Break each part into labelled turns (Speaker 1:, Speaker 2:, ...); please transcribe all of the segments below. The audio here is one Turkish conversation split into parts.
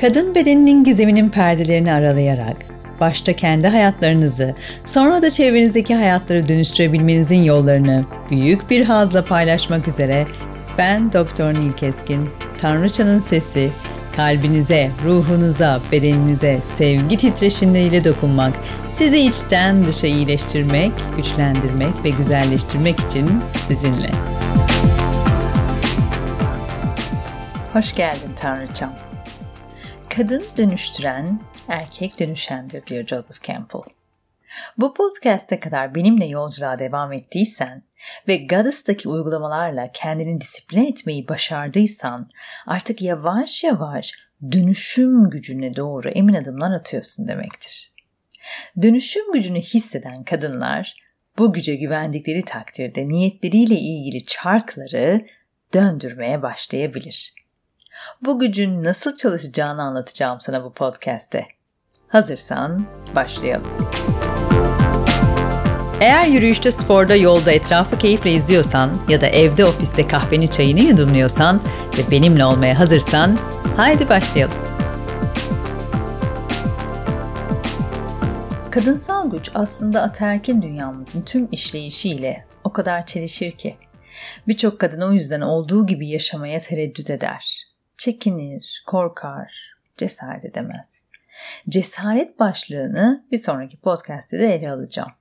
Speaker 1: Kadın bedeninin gizeminin perdelerini aralayarak, başta kendi hayatlarınızı, sonra da çevrenizdeki hayatları dönüştürebilmenizin yollarını büyük bir hazla paylaşmak üzere ben Doktor Nil Keskin, Tanrıçanın Sesi, kalbinize, ruhunuza, bedeninize sevgi titreşimleriyle dokunmak, sizi içten dışa iyileştirmek, güçlendirmek ve güzelleştirmek için sizinle. Hoş geldin Tanrıçam. Kadın dönüştüren, erkek dönüşendir diyor Joseph Campbell. Bu podcast'e kadar benimle yolculuğa devam ettiysen ve Goddess'taki uygulamalarla kendini disipline etmeyi başardıysan artık yavaş yavaş dönüşüm gücüne doğru emin adımlar atıyorsun demektir. Dönüşüm gücünü hisseden kadınlar bu güce güvendikleri takdirde niyetleriyle ilgili çarkları döndürmeye başlayabilir. Bu gücün nasıl çalışacağını anlatacağım sana bu podcast'te. Hazırsan başlayalım. Eğer yürüyüşte, sporda, yolda etrafı keyifle izliyorsan ya da evde ofiste kahveni çayını yudumluyorsan ve benimle olmaya hazırsan haydi başlayalım. Kadınsal güç aslında ataerkil dünyamızın tüm işleyişiyle o kadar çelişir ki. Birçok kadın o yüzden olduğu gibi yaşamaya tereddüt eder. Çekinir, korkar, cesaret edemez. Cesaret başlığını bir sonraki podcast'te de ele alacağım.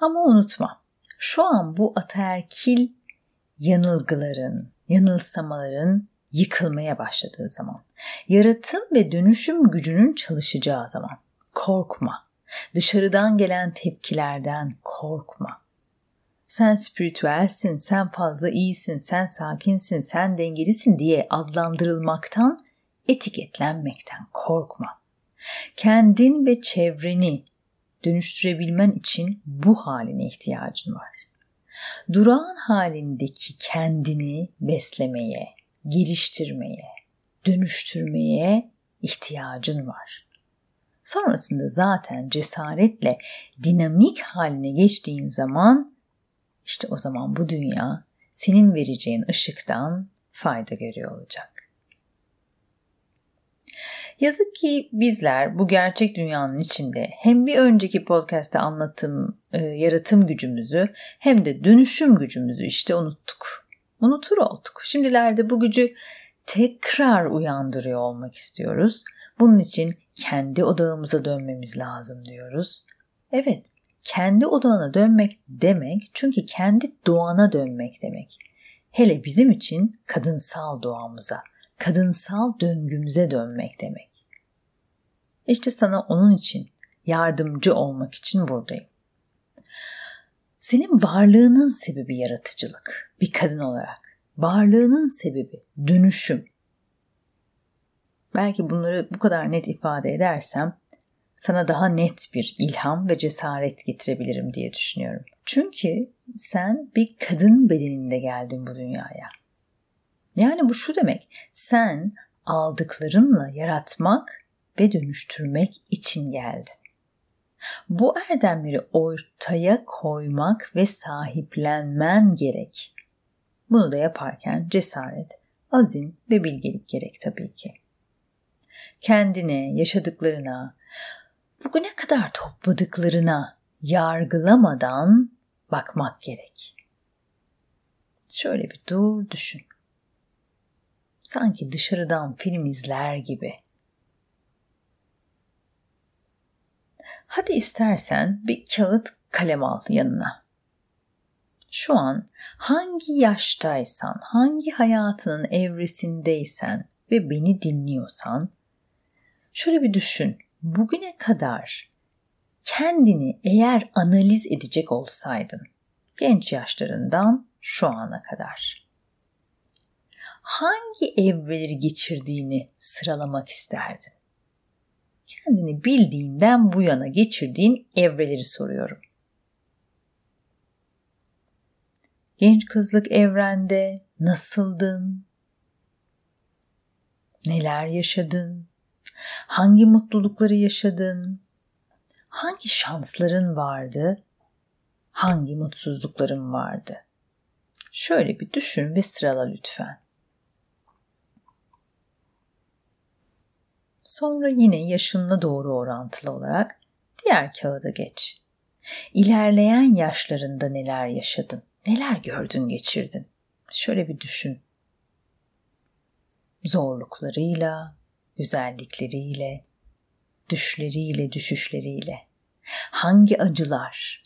Speaker 1: Ama unutma, şu an bu ataerkil yanılgıların, yanılsamaların yıkılmaya başladığı zaman, yaratım ve dönüşüm gücünün çalışacağı zaman korkma. Dışarıdan gelen tepkilerden korkma. Sen spiritüelsin, sen fazla iyisin, sen sakinsin, sen dengelisin diye adlandırılmaktan, etiketlenmekten korkma. Kendin ve çevreni dönüştürebilmen için bu haline ihtiyacın var. Durağan halindeki kendini beslemeye, geliştirmeye, dönüştürmeye ihtiyacın var. Sonrasında zaten cesaretle dinamik haline geçtiğin zaman işte o zaman bu dünya senin vereceğin ışıktan fayda görüyor olacak. Yazık ki bizler bu gerçek dünyanın içinde hem bir önceki podcast'te anlattığım e, yaratım gücümüzü hem de dönüşüm gücümüzü işte unuttuk. Unutur olduk. Şimdilerde bu gücü tekrar uyandırıyor olmak istiyoruz. Bunun için kendi odağımıza dönmemiz lazım diyoruz. Evet, kendi odağına dönmek demek çünkü kendi doğana dönmek demek. Hele bizim için kadınsal doğamıza, kadınsal döngümüze dönmek demek. İşte sana onun için yardımcı olmak için buradayım. Senin varlığının sebebi yaratıcılık bir kadın olarak. Varlığının sebebi dönüşüm. Belki bunları bu kadar net ifade edersem sana daha net bir ilham ve cesaret getirebilirim diye düşünüyorum. Çünkü sen bir kadın bedeninde geldin bu dünyaya. Yani bu şu demek. Sen aldıklarınla yaratmak ve dönüştürmek için geldin. Bu erdemleri ortaya koymak ve sahiplenmen gerek. Bunu da yaparken cesaret, azim ve bilgelik gerek tabii ki. Kendine, yaşadıklarına, bugüne kadar topladıklarına yargılamadan bakmak gerek. Şöyle bir dur düşün. Sanki dışarıdan film izler gibi Hadi istersen bir kağıt kalem al yanına. Şu an hangi yaştaysan, hangi hayatının evresindeysen ve beni dinliyorsan şöyle bir düşün. Bugüne kadar kendini eğer analiz edecek olsaydın genç yaşlarından şu ana kadar hangi evreleri geçirdiğini sıralamak isterdin? kendini bildiğinden bu yana geçirdiğin evreleri soruyorum. Genç kızlık evrende nasıldın? Neler yaşadın? Hangi mutlulukları yaşadın? Hangi şansların vardı? Hangi mutsuzlukların vardı? Şöyle bir düşün ve sırala lütfen. Sonra yine yaşınla doğru orantılı olarak diğer kağıda geç. İlerleyen yaşlarında neler yaşadın? Neler gördün, geçirdin? Şöyle bir düşün. Zorluklarıyla, güzellikleriyle, düşleriyle, düşüşleriyle. Hangi acılar?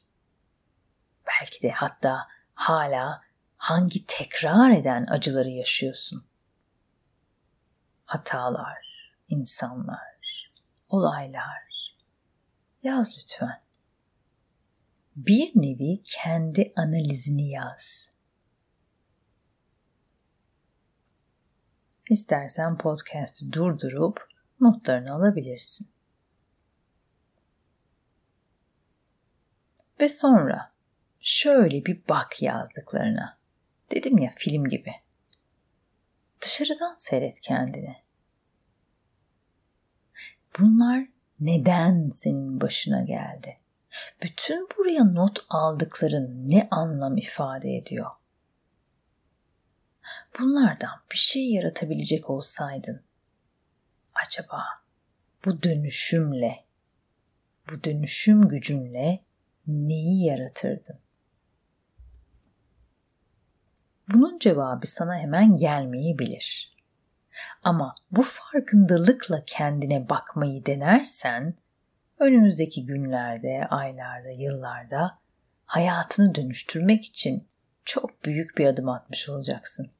Speaker 1: Belki de hatta hala hangi tekrar eden acıları yaşıyorsun? Hatalar, insanlar, olaylar. Yaz lütfen. Bir nevi kendi analizini yaz. İstersen podcast'ı durdurup notlarını alabilirsin. Ve sonra şöyle bir bak yazdıklarına. Dedim ya film gibi. Dışarıdan seyret kendini. Bunlar neden senin başına geldi? Bütün buraya not aldıkların ne anlam ifade ediyor? Bunlardan bir şey yaratabilecek olsaydın acaba bu dönüşümle bu dönüşüm gücünle neyi yaratırdın? Bunun cevabı sana hemen gelmeyebilir. Ama bu farkındalıkla kendine bakmayı denersen önümüzdeki günlerde, aylarda, yıllarda hayatını dönüştürmek için çok büyük bir adım atmış olacaksın.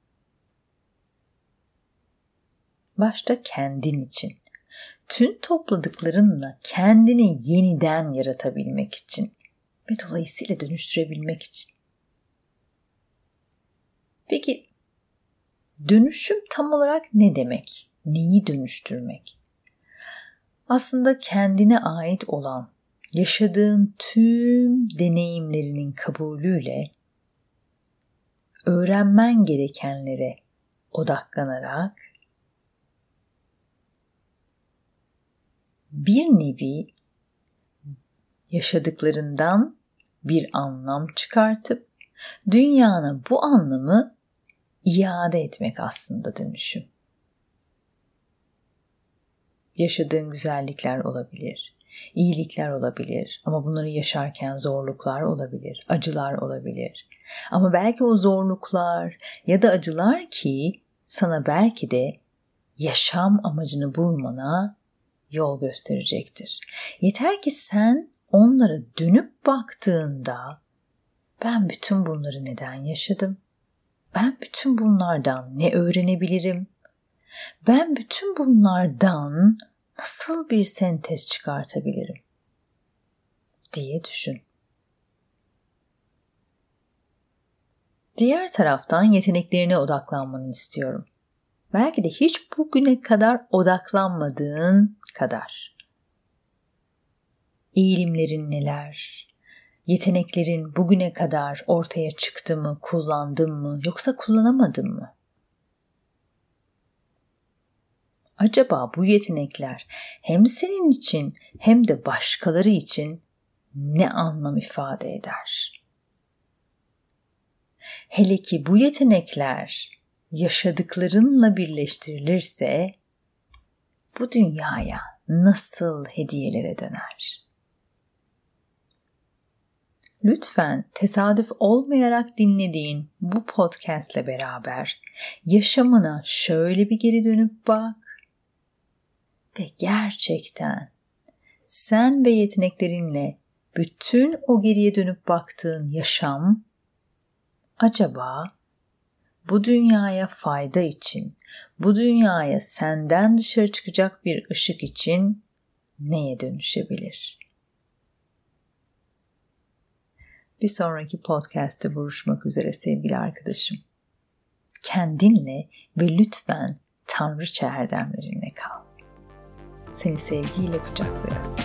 Speaker 1: Başta kendin için. Tüm topladıklarınla kendini yeniden yaratabilmek için ve dolayısıyla dönüştürebilmek için. Peki dönüşüm tam olarak ne demek? Neyi dönüştürmek? Aslında kendine ait olan yaşadığın tüm deneyimlerinin kabulüyle öğrenmen gerekenlere odaklanarak bir nevi yaşadıklarından bir anlam çıkartıp dünyana bu anlamı iade etmek aslında dönüşüm. Yaşadığın güzellikler olabilir, iyilikler olabilir ama bunları yaşarken zorluklar olabilir, acılar olabilir. Ama belki o zorluklar ya da acılar ki sana belki de yaşam amacını bulmana yol gösterecektir. Yeter ki sen onlara dönüp baktığında ben bütün bunları neden yaşadım? Ben bütün bunlardan ne öğrenebilirim? Ben bütün bunlardan nasıl bir sentez çıkartabilirim? diye düşün. Diğer taraftan yeteneklerine odaklanmanı istiyorum. Belki de hiç bugüne kadar odaklanmadığın kadar. Eğilimlerin neler? Yeteneklerin bugüne kadar ortaya çıktı mı, kullandın mı yoksa kullanamadın mı? Acaba bu yetenekler hem senin için hem de başkaları için ne anlam ifade eder? Hele ki bu yetenekler yaşadıklarınla birleştirilirse bu dünyaya nasıl hediyelere döner? Lütfen tesadüf olmayarak dinlediğin bu podcastle beraber yaşamına şöyle bir geri dönüp bak ve gerçekten sen ve yeteneklerinle bütün o geriye dönüp baktığın yaşam acaba bu dünyaya fayda için, bu dünyaya senden dışarı çıkacak bir ışık için neye dönüşebilir? Bir sonraki podcast'te buluşmak üzere sevgili arkadaşım. Kendinle ve lütfen Tanrıça erdemlerinle kal. Seni sevgiyle kucaklıyorum.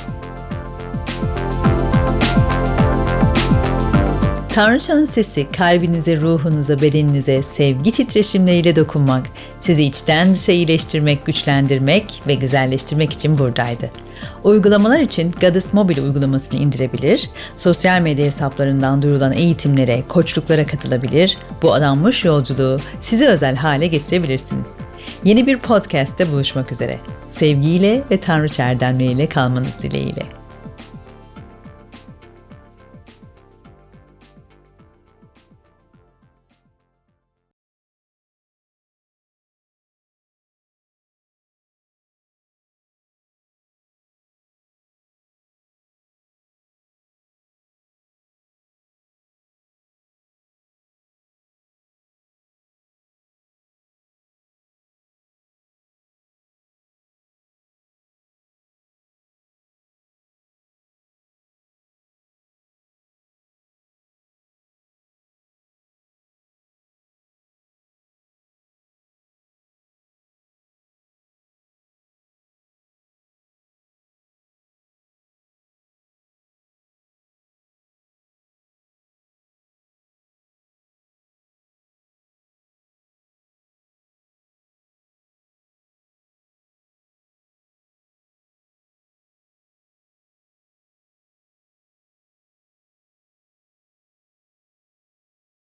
Speaker 1: Tanrıçanın sesi kalbinize, ruhunuza, bedeninize sevgi titreşimleriyle dokunmak, sizi içten dışa iyileştirmek, güçlendirmek ve güzelleştirmek için buradaydı. Uygulamalar için Goddess Mobile uygulamasını indirebilir, sosyal medya hesaplarından duyurulan eğitimlere, koçluklara katılabilir, bu adanmış yolculuğu size özel hale getirebilirsiniz. Yeni bir podcast'te buluşmak üzere. Sevgiyle ve Tanrı çerdenliğiyle kalmanız dileğiyle.